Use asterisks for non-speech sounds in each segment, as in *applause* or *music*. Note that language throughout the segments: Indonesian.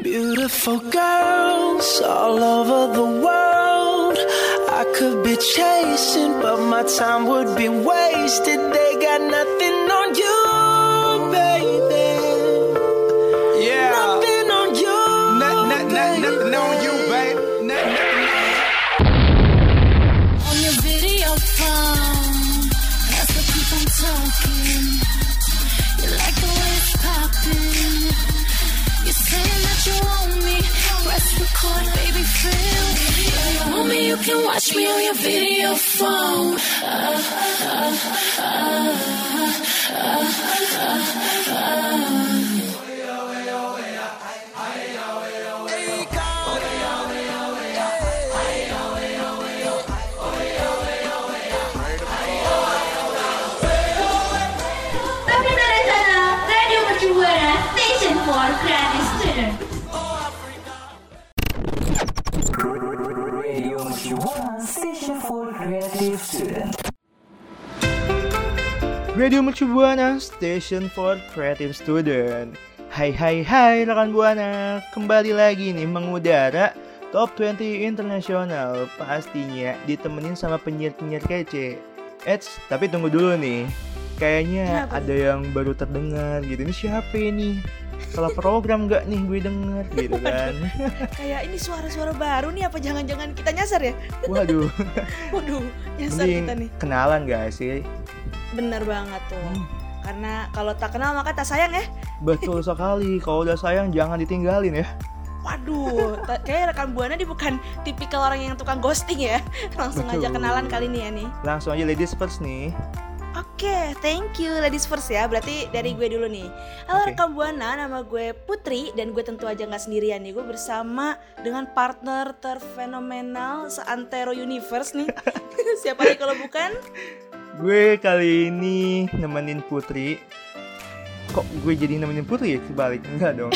Beautiful girls all over the world. I could be chasing, but my time would be wasted. They got nothing Record, baby, feel. You want me, you can watch me on your video phone. Uh, uh, uh, uh, uh, uh. Radio Mercu Buana, Station for Creative Student. Hai hai hai rekan Buana, kembali lagi nih mengudara Top 20 Internasional Pastinya ditemenin sama penyiar-penyiar kece Eits, tapi tunggu dulu nih Kayaknya Kenapa ada yang baru terdengar gitu Ini siapa ini? Salah program gak nih gue denger gitu kan Kayak ini suara-suara baru nih apa jangan-jangan kita nyasar ya? Waduh, *laughs* Waduh, nyasar kita nih. mending kenalan gak sih? Bener banget tuh. Hmm. Karena kalau tak kenal maka tak sayang ya. Betul sekali, kalau udah sayang jangan ditinggalin ya Waduh, kayak rekan buana dia bukan tipikal orang yang tukang ghosting ya. *laughs* Langsung aja Betul. kenalan kali ini ya nih. Langsung aja ladies first nih Oke, thank you ladies first ya. Berarti dari gue dulu nih. Halo Oke. rekan buana, nama gue Putri dan gue tentu aja nggak sendirian nih. Gue bersama dengan partner terfenomenal seantero universe nih. *laughs* Siapa nih kalau bukan? Gue kali ini nemenin Putri Kok gue jadi nemenin Putri ya? Kebalik, enggak dong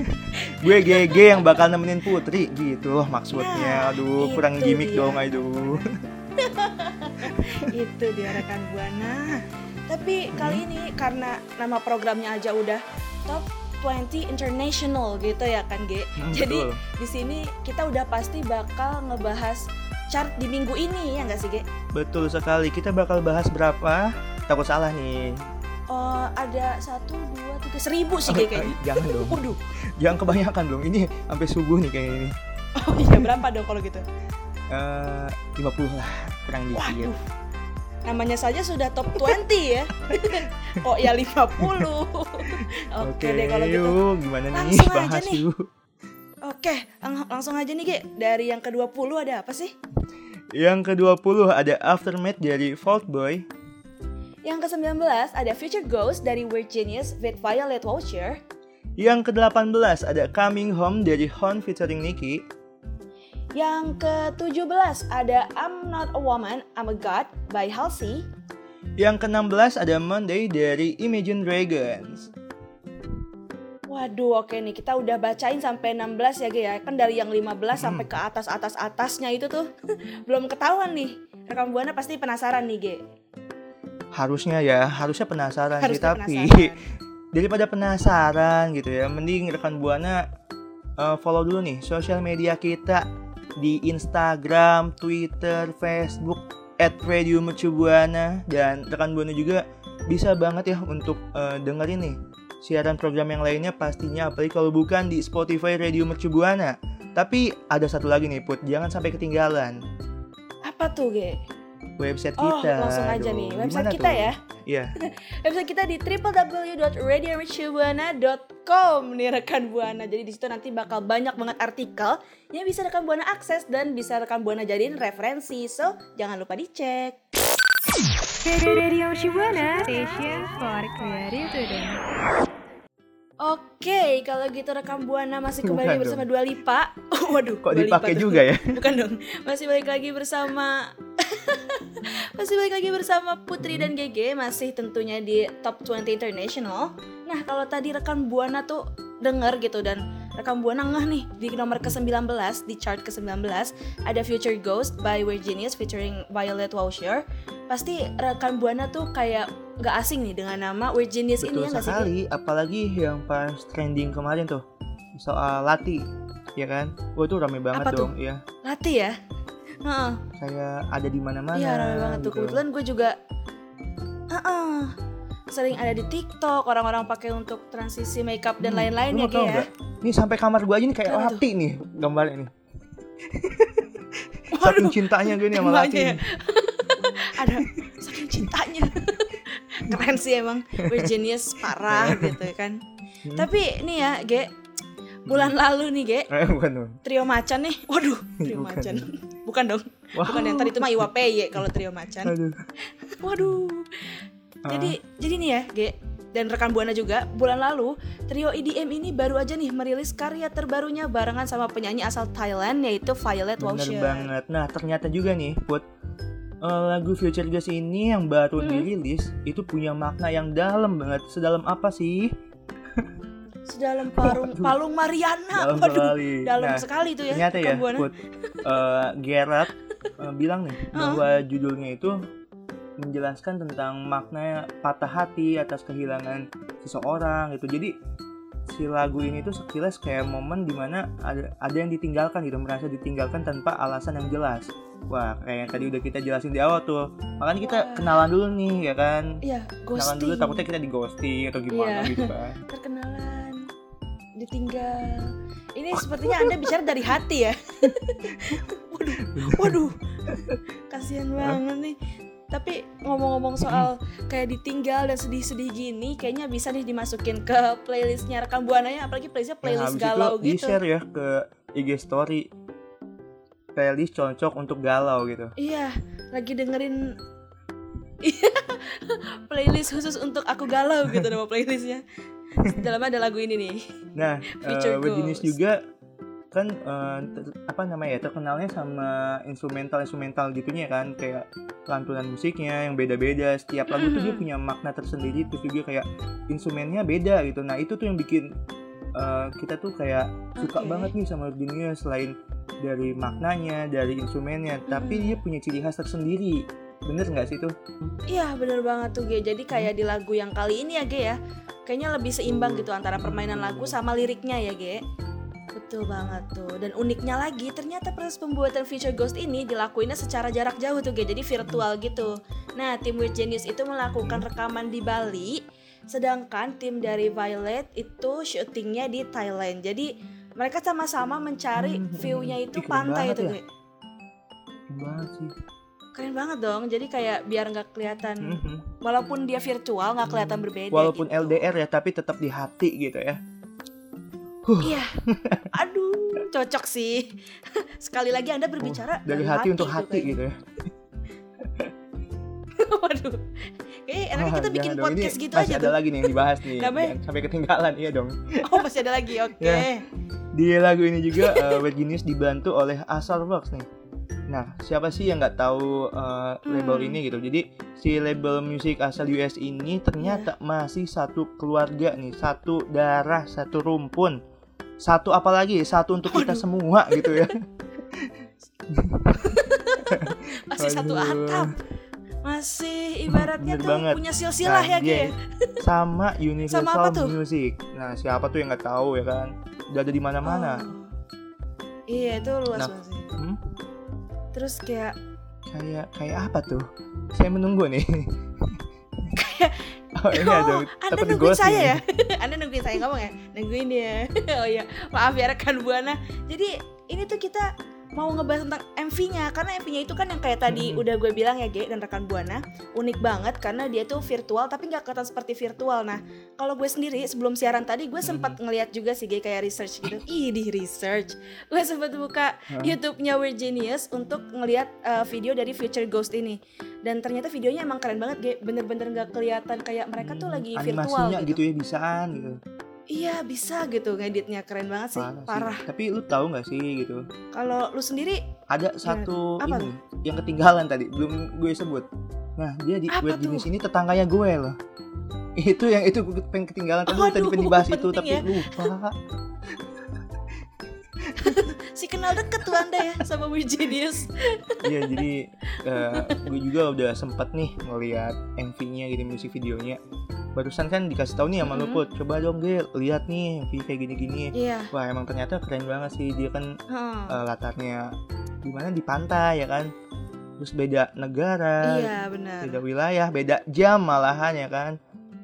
*laughs* Gue GG yang bakal nemenin Putri gitu loh maksudnya Nah, Aduh kurang itu gimmick dia. dong aduh Itu dia rekan buana. Tapi kali ini karena nama programnya aja udah Top 20 International gitu ya kan, Ge. Hmm, Jadi betul. di sini kita udah pasti bakal ngebahas chart di minggu ini ya nggak sih, Ge? Betul sekali, kita bakal bahas berapa? Takut salah nih Oh, ada satu, dua, tiga, seribu sih Ge kayaknya. Jangan dong, Waduh, jangan kebanyakan dong Ini sampai subuh nih kayaknya ini oh iya berapa dong kalau gitu? Eh, 50 lah, kurang dikit Waduh, namanya saja sudah top 20 ya. Kok ya 50? Oke deh kalau gitu. yuk gimana nih? Langsung aja Bahas nih. yuk Oke, lang- langsung aja nih Ge. Dari yang ke-20 ada apa sih? Yang ke-20 ada Aftermath dari Fault Boy Yang ke-19 ada Future Ghost dari Weird Genius with Violet Watcher. Yang ke-18 ada Coming Home dari Hon featuring Nicki. Yang ke-17 ada I'm Not a Woman, I'm a God by Halsey. Yang ke-16 ada Monday dari Imagine Dragons. Waduh, oke nih kita udah bacain sampai 16 ya Ge ya. Kan dari yang 15 sampai ke atas-atas atasnya itu tuh *laughs* belum ketahuan nih. Rekam Buana pasti penasaran nih, Ge. Harusnya ya, harusnya penasaran sih Harusnya tapi penasaran. *laughs* daripada penasaran gitu ya, mending rekan Buana eh, follow dulu nih sosial media kita di Instagram, Twitter, Facebook @radiomercubuana dan rekan Buana juga bisa banget ya untuk eh, dengerin nih siaran program yang lainnya pastinya apalagi kalau bukan di Spotify Radio Mercubuana. Tapi ada satu lagi nih Put, jangan sampai ketinggalan. Apa tuh, Ge? Website Oh, kita. langsung aja Aduh, nih. Website kita tuh? ya. Iya. *laughs* Website kita di www.radiomercubuana.com nih rekan Buana. Jadi di situ nanti bakal banyak banget artikel yang bisa rekan Buana akses dan bisa rekan Buana jadiin referensi. So, jangan lupa dicek. Radio Shibuana Station for Creative Student. Oke, kalau gitu rekam Buana masih kembali Bukan bersama Dua Lipa. *laughs* Oh, waduh, Kok Dua dipakai juga ya? *laughs* Bukan dong. Masih balik lagi bersama *laughs* Masih balik lagi bersama Putri dan GG masih tentunya di Top 20 International. Nah, kalau tadi rekan Buana tuh denger gitu dan rekan Buana ngeh nih di nomor ke-19 di chart ke-19 ada Future Ghost by Weird Genius featuring Violet Washer. Pasti rekan Buana tuh kayak nggak asing nih dengan nama Weird Genius ini ya nggak sih? Sekali, apalagi yang pas trending kemarin tuh. soal Lati, ya kan? Wah itu rame banget Apa tuh? dong, ya. Latih ya Heeh. Saya ada di mana-mana. Iya rame banget tuh. gitu. Kebetulan gue juga Heeh. Sering ada di TikTok orang-orang pakai untuk transisi makeup dan Hmm, lain-lain ya Ge ya. Nih sampai kamar gua aja nih kayak? Lati nih gambarnya nih. *laughs* Waduh, Saking cintanya gue nih sama Lati. ya. ada saking cintanya. *laughs* Keren sih emang Virginius parah *laughs* gitu kan. Hmm. Tapi nih ya, Ge, bulan lalu nih, Ge, Eh bukan dong. trio macan nih. Waduh, trio Bukan. macan. Bukan dong. Wow. Bukan yang tadi itu mah Iwa PY kalau trio macan. Aduh. Waduh. Jadi jadi nih ya, Ge dan rekan Buana juga bulan lalu trio EDM ini baru aja nih merilis karya terbarunya barengan sama penyanyi asal Thailand yaitu Violet Bener Ocean. banget. Nah ternyata juga nih buat eh, lagu Future Gas ini yang baru Hmm. dirilis itu punya makna yang dalam banget. Sedalam apa sih? Sedalam parung Waduh. palung Mariana. Dalam Waduh, sekali. dalam Nah, sekali itu ya. Ternyata ya. Put, eh, Gerard eh, bilang nih bahwa judulnya itu menjelaskan tentang makna patah hati atas kehilangan seseorang gitu. Jadi si lagu ini tuh sekilas kayak momen di mana ada ada yang ditinggalkan gitu, merasa ditinggalkan tanpa alasan yang jelas. Wah, kayak yang tadi udah kita jelasin di awal tuh. Makanya kita Wah. kenalan dulu nih, ya kan? Iya, Kenalan dulu ghosting. takutnya kita di ghosting atau gimana Iya. gitu kan. *laughs* Perkenalan, ditinggal. Ini sepertinya Anda bicara dari hati ya. *laughs* waduh, waduh. *laughs* Kasihan banget nih. Tapi ngomong-ngomong soal kayak ditinggal dan sedih-sedih gini, kayaknya bisa nih dimasukin ke playlistnya rekan buana ya, apalagi playlistnya Yang playlist habis galau itu gitu. di-share ya ke IG story. Playlist cocok untuk galau gitu. Iya, lagi dengerin *laughs* playlist khusus untuk aku galau gitu *laughs* nama playlistnya. Dalamnya ada lagu ini nih. Nah, uh, Virginis juga kan ter- apa namanya ya terkenalnya sama instrumental instrumental gitunya kan kayak lantunan musiknya yang beda-beda setiap lagu tuh dia punya makna tersendiri terus juga kayak instrumennya beda gitu. Nah itu tuh yang bikin eh, kita tuh kayak suka Oke. banget nih sama Virginia selain dari maknanya dari instrumennya tapi dia punya ciri khas tersendiri. Bener nggak sih tuh? Iya bener banget tuh Ge. Jadi kayak di lagu yang kali ini ya Ge ya Kayaknya lebih seimbang gitu antara permainan lagu sama liriknya ya Ge Betul banget tuh. Dan uniknya lagi ternyata proses pembuatan Future Ghost ini dilakuinnya secara jarak jauh tuh Ge. Jadi virtual gitu. Nah tim Weird Genius itu melakukan rekaman di Bali Sedangkan tim dari Violet itu syutingnya di Thailand. Jadi mereka sama-sama mencari Hmm, view-nya itu keren pantai tuh ya. Ge. Gimana sih. Keren banget dong. Jadi kayak biar nggak kelihatan Mhm. Walaupun dia virtual nggak kelihatan berbeda walaupun gitu. LDR ya tapi tetap di hati gitu ya Iya. Aduh, cocok sih. *laughs* Sekali lagi Anda berbicara Oh, dari hati, untuk itu hati kayaknya. gitu ya *laughs* Waduh. Kayaknya enaknya kita bikin dong, podcast ini gitu masih aja ada tuh. lagi nih yang dibahas nih *laughs* Namanya? Sampai ketinggalan iya dong Oh, masih ada lagi. Oke. Ya. di lagu ini juga uh, Weird Genius dibantu oleh Asal Works nih nah siapa sih yang nggak tahu uh, label Hmm. ini gitu jadi si label musik asal US ini ternyata Iya. masih satu keluarga nih satu darah satu rumpun satu apa lagi satu untuk kita Waduh. semua gitu ya Masih satu Aduh. atap. Masih ibaratnya Bener tuh banget. punya silsilah Nah, ya, Ge. dia *laughs* sama Universal Sama apa tuh? Music. Nah, siapa tuh yang nggak tahu ya kan? Udah ada di mana-mana. Oh. Iya, itu luas Nah. banget sih. Hmm? Terus kayak Kayak kayak apa tuh? Saya menunggu nih. *laughs* oh, ini Oh, ada Anda takut nungguin saya ya? *laughs* Anda nungguin saya ngomong ya? Nungguin ya. *laughs* oh iya, maaf ya rekan Buana. Jadi ini tuh kita mau ngebahas tentang MV-nya karena MV-nya itu kan yang kayak tadi Hmm. udah gue bilang ya Ge dan rekan Buana unik banget karena dia tuh virtual tapi nggak kelihatan seperti virtual. Nah kalau gue sendiri sebelum siaran tadi gue sempat Hmm. ngeliat juga sih Ge kayak research gitu. *coughs* Ih di research. Gue sempat buka Hah? YouTube-nya Weird Genius untuk ngeliat uh, video dari Future Ghost ini dan ternyata videonya emang keren banget Ge bener-bener nggak kelihatan kayak mereka tuh lagi virtual Animasinya gitu. gitu ya bisaan gitu. Iya bisa gitu ngeditnya keren banget sih Parah, parah. sih. Tapi lu tahu nggak sih gitu? Kalau lu sendiri Ada satu Apa ini yang ketinggalan tadi belum gue sebut. Nah, dia di web jenis ini tetangganya gue loh. Itu yang itu gue pengen ketinggalan tadi tadi pengen dibahas itu tapi ya. lupa. *laughs* si kenal deket tuh anda ya sama Weird Genius. *laughs* Iya jadi eh, gue juga udah sempet nih ngeliat MV-nya gitu musik videonya. Barusan kan dikasih tahu nih sama Mhm. Luput coba dong Ge lihat nih MV kayak gini-gini Iya. wah emang ternyata keren banget sih dia kan Heeh. eh, latarnya gimana di pantai ya kan terus beda negara Iya benar. beda wilayah beda jam malahan ya kan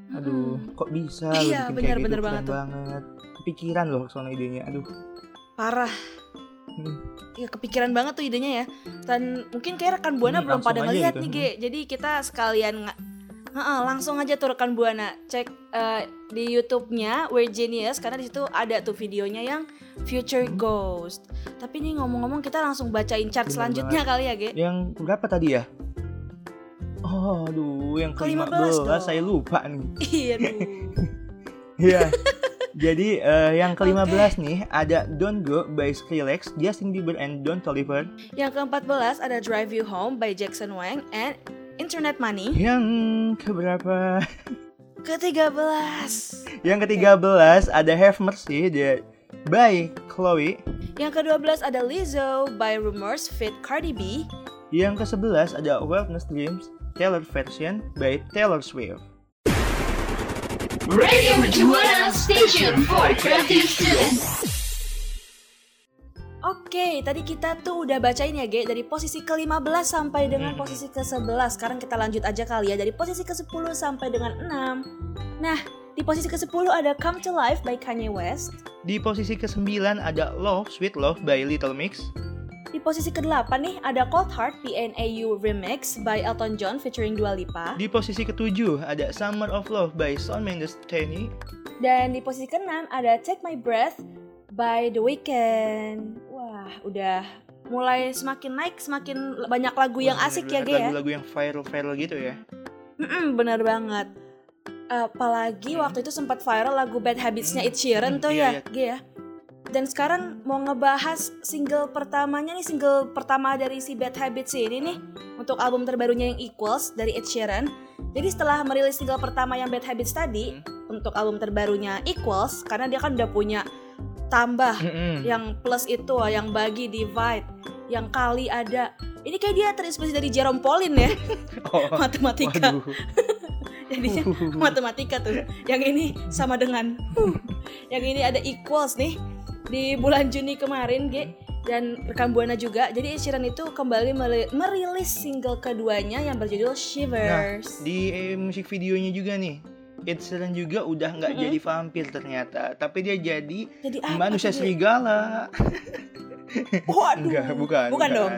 aduh Mm-mm. kok bisa Iya, lu bikin kayak bener, gitu bener keren banget banget kepikiran loh soalnya idenya aduh Parah. Hmm. Ya kepikiran banget tuh idenya ya. Dan mungkin kayak rekan Buana Hmm, belum pada ngeliat gitu. nih, Ge. Jadi kita sekalian Heeh, langsung aja tuh rekan Buana cek eh, di YouTube-nya We're Genius karena di situ ada tuh videonya yang Future Ghost. Tapi nih ngomong-ngomong kita langsung bacain chart Bener selanjutnya kali ya, Ge. yang berapa tadi ya oh aduh yang ke Ke-15 15 dong. saya lupa nih Iya, *laughs* aduh. Iya. Jadi eh, yang ke-15 nih ada Don't Go by Skrillex, Justin Bieber and Don Toliver. Yang ke-14 ada Drive You Home by Jackson Wang and Internet Money. Yang keberapa? Ke-13 Yang ke-13 ada Have Mercy the by Chloe. Yang ke-12 ada Lizzo by Rumors Fit Cardi B. Yang ke-11 ada Wellness Dreams Taylor version by Taylor Swift. Radio Mercubuana Station for Creative Students. Oke, tadi kita tuh udah bacain ya, Ge, dari posisi ke-15 sampai dengan Hmm. posisi ke-11. Sekarang kita lanjut aja kali ya, dari posisi ke-10 sampai dengan 6. Nah, di posisi ke-10 ada Come to Life by Kanye West. Di posisi ke-9 ada Love Sweet Love by Little Mix. Di posisi ke-8 nih ada Cold Heart PNAU Remix by Elton John featuring Dua Lipa. Di posisi ke-7 ada Summer of Love by Shawn Mendes Tiny. Dan di posisi ke-6 ada Take My Breath by The Weeknd. Wah, udah mulai semakin naik, semakin banyak lagu yang Wah, asik ya, Ge ya. Lagu-lagu yang viral-viral gitu ya. Mm-mm, bener banget. Apalagi waktu itu sempat viral lagu Bad Habits-nya Ed Sheeran Hmm, tuh iya, ya, Ge ya. Dan sekarang mau ngebahas single pertamanya nih, single pertama dari si Bad Habits ini nih untuk album terbarunya yang Equals dari Ed Sheeran. Jadi setelah merilis single pertama yang Bad Habits tadi untuk album terbarunya Equals karena dia kan udah punya tambah Mm-mm. yang plus itu yang bagi divide yang kali ada. Ini kayak dia terinspirasi dari Jerome Pauline ya, *laughs* *laughs* Oh, matematika. waduh. *laughs* Jadinya matematika tuh. Yang ini sama dengan huh. yang ini ada equals nih di bulan Juni kemarin, Ge. Dan rekan Buana juga. Jadi Ed Sheeran itu kembali meri- merilis single keduanya yang berjudul Nah, Shivers. di eh, musik videonya juga nih, Ed Sheeran juga udah nggak Mm-mm. jadi vampir ternyata, tapi dia jadi Jadi apa manusia Ge? serigala. Waduh. Enggak, bukan. Bukan dong.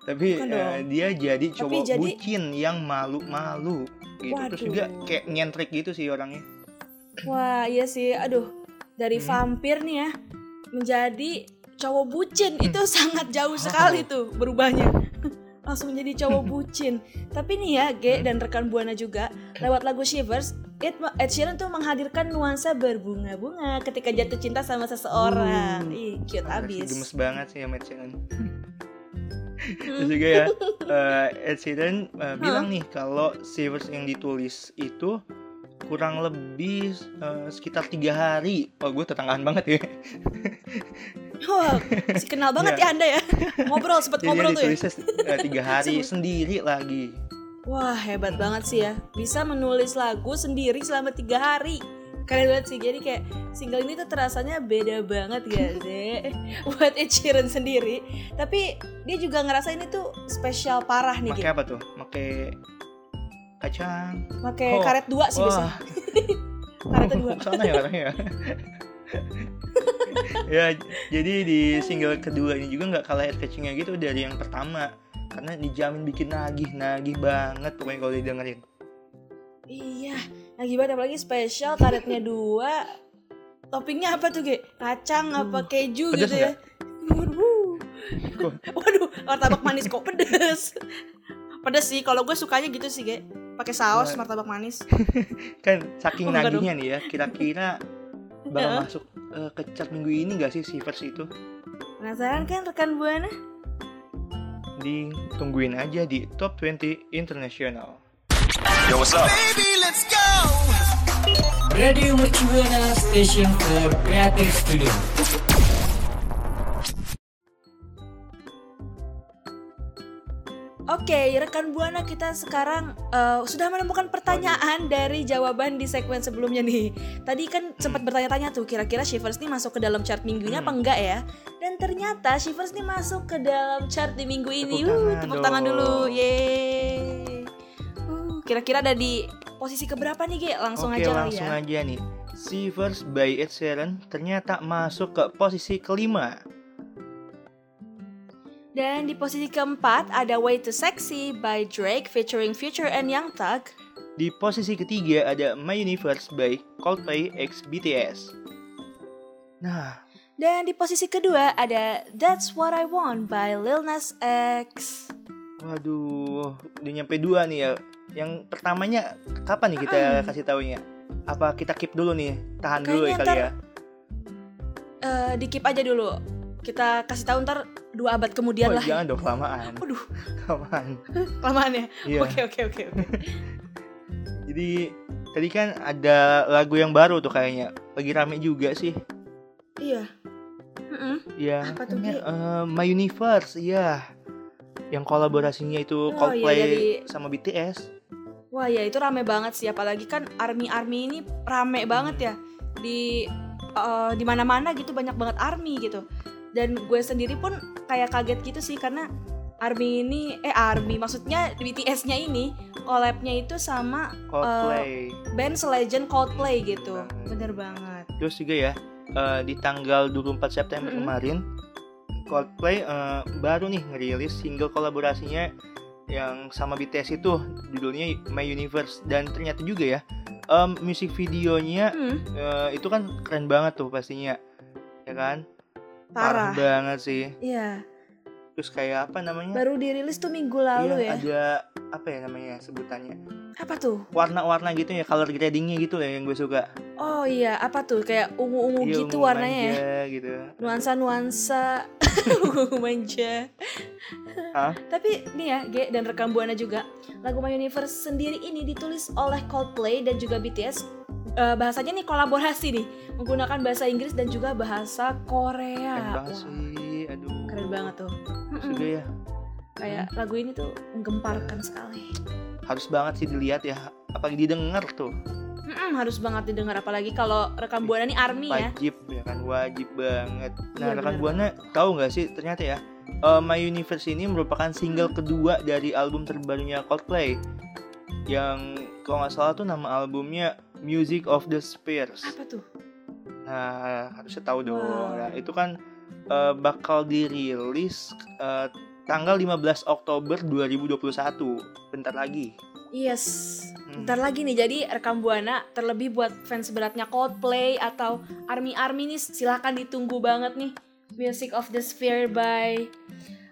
Tapi Bukan dong. dia jadi cowok jadi- bucin yang malu-malu gitu. Terus Waduh. juga kayak nyentrik gitu sih orangnya. Wah, iya sih. Aduh, dari Hmm. vampir nih ya menjadi cowok bucin Hmm. itu sangat jauh sekali *laughs* tuh berubahnya. Langsung jadi cowok bucin. Tapi nih ya, Hmm. dan rekan Buana juga lewat lagu Shivers, Ed, Ed Sheeran tuh menghadirkan nuansa berbunga-bunga ketika jatuh cinta sama seseorang. Uh, Ih, cute abis. Gemes banget sih sama Ed Sheeran. Terus Hmm. juga ya, eh, Ed Sheeran eh, bilang nih kalau Shivers yang ditulis itu kurang lebih eh, sekitar tiga hari. Wah gue tetanggaan banget ya. Wah, masih kenal banget Iya. ya Anda ya. Ngobrol, sempet Jadi ngobrol tuh ya. ditulisnya tiga hari sendiri lagi. Wah hebat banget sih ya. Bisa menulis lagu sendiri selama tiga hari. Keren banget sih. Jadi kayak single ini tuh terasanya beda banget gak *laughs* sih? Buat Ed Sheeran sendiri. Tapi dia juga ngerasa ini tuh spesial parah nih Pakai apa tuh? Pakai kacang. Pakai Oh, karet dua sih biasanya *laughs* Karetnya dua. *laughs* Sana ya orangnya. Ya. ya, jadi di single kedua ini juga nggak kalah catchingnya gitu dari yang pertama. Karena dijamin bikin nagih, nagih banget pokoknya kalau didengerin. Iya Lagi banget apalagi spesial karetnya dua Toppingnya apa tuh Ge? Kacang apa keju Pedes gitu ya Waduh martabak manis kok pedes. pedes sih, kalau gue sukanya gitu sih, Ge. Pakai saus Wah. martabak manis. *laughs* Kan saking Oh, enggak nagihnya nih ya, kira-kira bakal masuk eh, ke minggu ini gak sih si verse itu? Penasaran kan rekan Buana? Ditungguin aja di Top 20 International. Baby, let's go. Radio Mercubuana Station for Creative Studio. Oke, rekan Buana kita sekarang eh, sudah menemukan pertanyaan dari jawaban di segmen sebelumnya nih. Tadi kan sempat bertanya-tanya tuh, kira-kira Shivers nih masuk ke dalam chart minggu ini apa Hmm. enggak ya? Dan ternyata Shivers nih masuk ke dalam chart di minggu ini. Tepuk Uh, tangan tepuk tangan dong. dulu, yeay. Uh, kira-kira ada di posisi keberapa nih, Ge? Langsung Oke, aja kali langsung ya. aja nih. Shivers by Ed Sheeran ternyata masuk ke posisi kelima. Dan di posisi keempat ada Way Too Sexy by Drake featuring Future and Young Thug. Di posisi ketiga ada My Universe by Coldplay x BTS. Nah, Dan di posisi kedua ada That's What I Want by Lil Nas X. waduh, udah nyampe dua nih ya. Yang pertamanya kapan nih kita Mm. kasih taunya? Apa kita keep dulu nih? Tahan dulu Kayaknya ya kali ntar- ya. Eh, di keep aja dulu. Kita kasih tahu ntar dua abad kemudian Oh, lah. jangan dong kelamaan. Waduh, Kelamaan. *laughs* kelamaan ya. Iya. Oke oke oke oke. *laughs* Jadi tadi kan ada lagu yang baru tuh kayaknya. Lagi rame juga sih. Iya. Mm-mm. Ya, Apa tuh, eh, My Universe, iya. Yang kolaborasinya itu Oh, Coldplay iya, jadi- sama BTS. Wah ya itu rame banget sih apalagi kan army army ini rame banget ya di eh, di mana mana gitu banyak banget army gitu. Dan gue sendiri pun kayak kaget gitu sih karena army ini eh army maksudnya BTS-nya ini collab-nya itu sama Coldplay. band selegend Coldplay gitu. Bener banget. Terus juga ya, eh, di tanggal 24 September Mm-mm. kemarin, Coldplay eh, baru nih ngerilis single kolaborasinya yang sama BTS itu judulnya My Universe dan ternyata juga ya em, musik videonya Hmm, eh, itu kan keren banget tuh pastinya ya kan parah. banget sih Iya, terus kayak apa namanya baru dirilis tuh minggu lalu Iya, ya. ada apa ya namanya sebutannya Apa tuh? warna-warna gitu ya color gradingnya gitu ya yang gue suka Oh iya, apa tuh? Kayak ungu-ungu Iya, gitu ungu warnanya ya. manja gitu nuansa-nuansa *laughs* ungu manja. Hah? Tapi nih ya, Ge dan rekan Buana juga, lagu My Universe sendiri ini ditulis oleh Coldplay dan juga BTS. Eh, bahasanya nih kolaborasi nih, menggunakan bahasa Inggris dan juga bahasa Korea. keren sih aduh. Keren banget tuh. Juga ya. Kayak lagu ini tuh menggemparkan sekali. harus banget sih dilihat ya apalagi didengar tuh. Mm-mm, harus banget didengar apalagi kalau rekan Buana nih army ya. wajib ya kan? Wajib banget. Nah Iya, rekan bener buana tahu nggak sih ternyata ya eh, My Universe ini merupakan single kedua dari album terbarunya Coldplay yang kalau nggak salah tuh nama albumnya Music of the Spheres Apa tuh? nah harusnya tahu dong Wow. Nah, itu kan eh, bakal dirilis eh, tanggal 15 Oktober 2021 bentar lagi Yes, Hmm. bentar lagi nih. Jadi rekam buana terlebih buat fans beratnya Coldplay atau Army Army nih silahkan ditunggu banget nih. Music of the Sphere by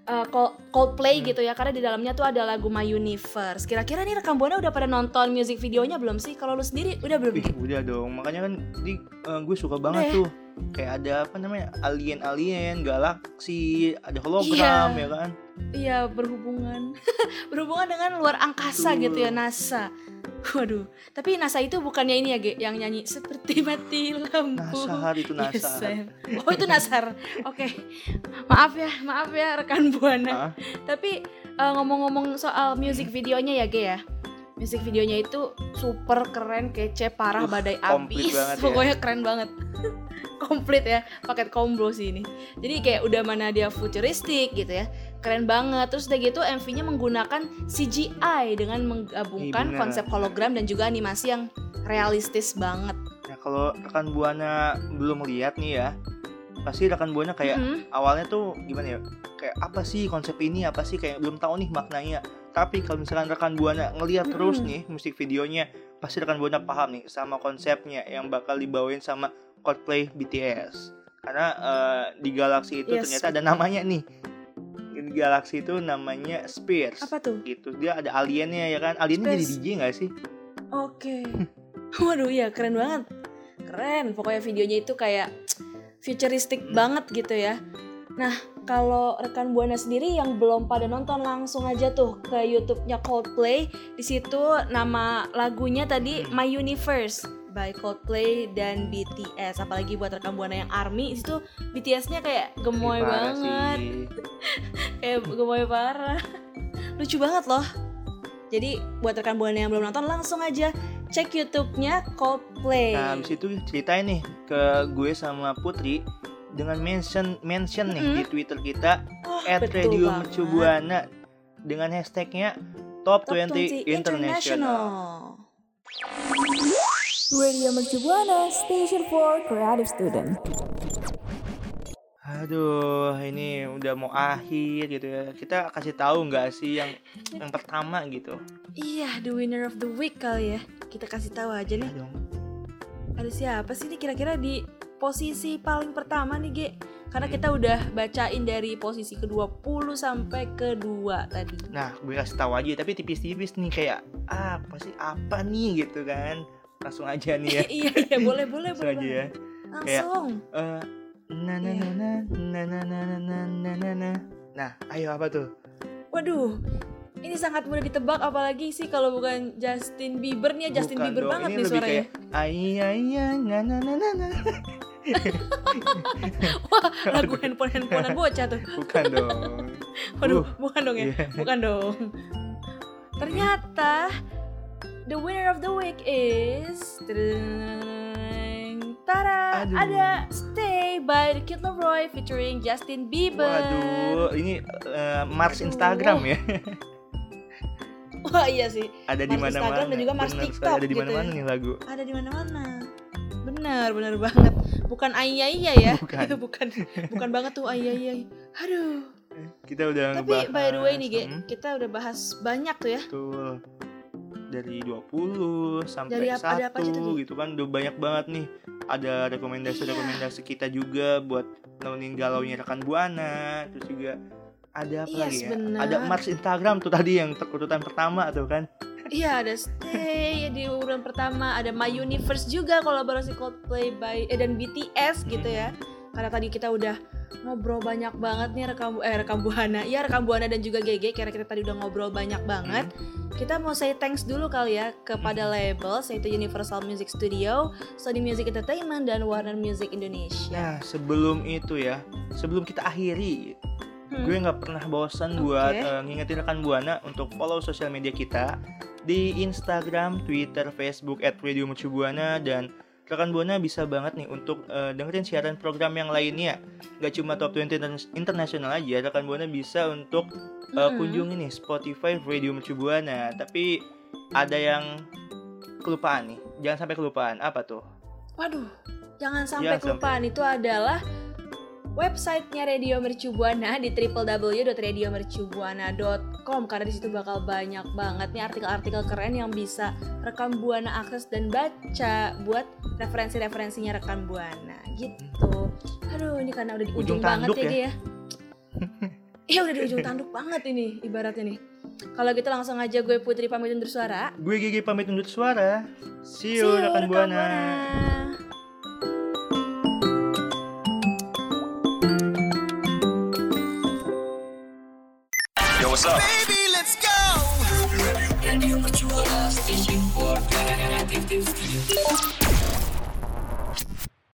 uh, Col- Coldplay Hmm. gitu ya. Karena di dalamnya tuh ada lagu My Universe. Kira-kira nih rekam buana udah pada nonton music videonya belum sih? Kalau lu sendiri udah belum? Ih, udah dong. Makanya kan di eh, gue suka banget Udah ya? tuh. Kayak ada apa namanya? Alien-alien, galaksi, ada hologram Iya. ya kan? Iya berhubungan *laughs* berhubungan dengan luar angkasa Betul. gitu ya NASA. Waduh, tapi NASA itu bukannya ini ya Ge, yang nyanyi seperti *laughs* mati lampu. Nasar itu Yes, Nasar. Sam. oh itu Nasar. Oke. Maaf ya, maaf ya rekan Buana. Hah? Tapi eh, ngomong-ngomong soal music videonya ya Ge ya. Music videonya itu super keren, kece, parah, Uh, badai banget ya. *laughs* Pokoknya keren banget. *laughs* Komplit ya, paket combo sih ini. Jadi kayak udah mana dia futuristik gitu ya. Keren banget. Terus udah gitu MV-nya menggunakan CGI dengan menggabungkan Ih, bener. konsep hologram dan juga animasi yang realistis banget. Nah, kalau rekan Buana belum lihat nih ya, pasti rekan Buana kayak Mhm. awalnya tuh gimana ya? Kayak apa sih konsep ini? Apa sih kayak belum tahu nih maknanya. Tapi kalau misalkan rekan Buana ngelihat terus nih musik videonya, pasti rekan Buana paham nih sama konsepnya yang bakal dibawain sama Coldplay BTS. Karena eh, di galaksi itu Yes. ternyata ada namanya nih. Di galaksi itu namanya Spears. Apa tuh? Gitu. Dia ada aliennya ya kan? Aliennya jadi. DJ nggak sih? Oke. *laughs* Waduh ya keren banget. Keren. Pokoknya videonya itu kayak futuristik banget gitu ya. Nah, kalau rekan Buana sendiri yang belum pada nonton langsung aja tuh ke YouTube-nya Coldplay. Di situ nama lagunya tadi My Universe by Coldplay dan BTS. Apalagi buat rekan Buana yang ARMY, di situ BTS-nya kayak gemoy Ih, parah banget. *laughs* Kayak gemoy parah. lucu banget loh. Jadi buat rekan buana yang belum nonton langsung aja cek YouTube-nya Coldplay. Nah, habis itu ceritain nih ke gue sama Putri dengan mention mention nih di Twitter kita Oh, @radiomercubuana dengan hashtagnya Top, Top 20, 20 International. Radio Mercu Buana, Station for Creative Student. Aduh, ini udah mau akhir gitu ya. Kita kasih tahu nggak sih yang yang pertama gitu? Iya, the winner of the week kali ya. Kita kasih tahu aja nih. Dong. Ada siapa sih nih kira-kira di posisi paling pertama nih, Ge? Karena kita udah bacain dari posisi ke-20 sampai kedua tadi. Nah, gue kasih tahu aja tapi tipis-tipis nih kayak ah, apa sih apa nih gitu kan. Langsung aja nih ya. *laughs* iya, iya, boleh, *laughs* boleh, Langsung boleh. aja ya. banget. Kayak- Langsung. Eh, na na Iya. na na na na na na na na na. Nah, ayo apa tuh? Waduh, ini sangat mudah ditebak apalagi sih kalau bukan Justin Bieber nih, ya, Justin Bukan Bieber dong, banget ini nih suaranya. ay ay na na na na. *laughs* Wah, lagu handphone-handphonean bocah tuh. Bukan dong. *laughs* Waduh, Uh, bukan dong ya. iya. Bukan dong. Ternyata the winner of the week is Tara, Aduh. ada Stay by The Kid Laroi featuring Justin Bieber. Waduh, ini Mars Aduh. Instagram ya. *laughs* Wah iya sih. ada di mana-mana. Instagram dan juga Mars Bener TikTok Ada di gitu mana-mana ya. nih lagu. Ada di mana-mana. Benar, benar banget. Bukan ayah iya ya. *laughs* Bukan. *laughs* bukan. Bukan banget tuh ayah iya. Aduh. Kita udah Tapi by the way nih, Ge, hmm, kita udah bahas banyak tuh ya. Betul. Dari 20 sampai Dari apa- ada apa aja 1 tuh, Gi? gitu kan udah banyak banget nih. Ada rekomendasi-rekomendasi kita juga buat nemenin galaunya rekan Buana, terus juga ada apa Yes, lagi ya? bener. Ada Mars Instagram tuh tadi yang urutan pertama tuh kan. Iya ada Stay di urutan pertama ada My Universe juga kolaborasi Coldplay by eh, dan BTS gitu ya karena tadi kita udah ngobrol banyak banget nih rekam eh rekam buana ya rekam buana dan juga GG karena kita tadi udah ngobrol banyak banget kita mau say thanks dulu kali ya kepada label yaitu Universal Music Studio, Sony Music Entertainment dan Warner Music Indonesia. Nah, sebelum itu ya, sebelum kita akhiri, Hmm. gue nggak pernah bosan Oke. buat eh, ngingetin rekan Buana untuk follow sosial media kita di Instagram, Twitter, Facebook @radiomercubuana dan rekan Buana bisa banget nih untuk eh, dengerin siaran program yang lainnya. Gak cuma Top 20 Interna- Internasional aja, rekan Buana bisa untuk eh, Mm-mm. kunjungi nih Spotify Radio Mercubuana. Tapi ada yang kelupaan nih, jangan sampai kelupaan. Apa tuh? Waduh, jangan sampai Jangan kelupaan itu adalah websitenya Radio Mercu Buana di www.radiomercubuana.com karena di situ bakal banyak banget nih artikel-artikel keren yang bisa rekam Buana akses dan baca buat referensi-referensinya rekan Buana gitu. Aduh, ini karena udah di ujung, Ujung banget ya, ya. Ya. *laughs* Iya udah di ujung tanduk banget ini ibaratnya nih. Kalau gitu langsung aja gue Putri pamit undur suara. Gue Gigi pamit undur suara. See See you, you, rekan rekan Buana. Buana. What's up? Baby, let's go.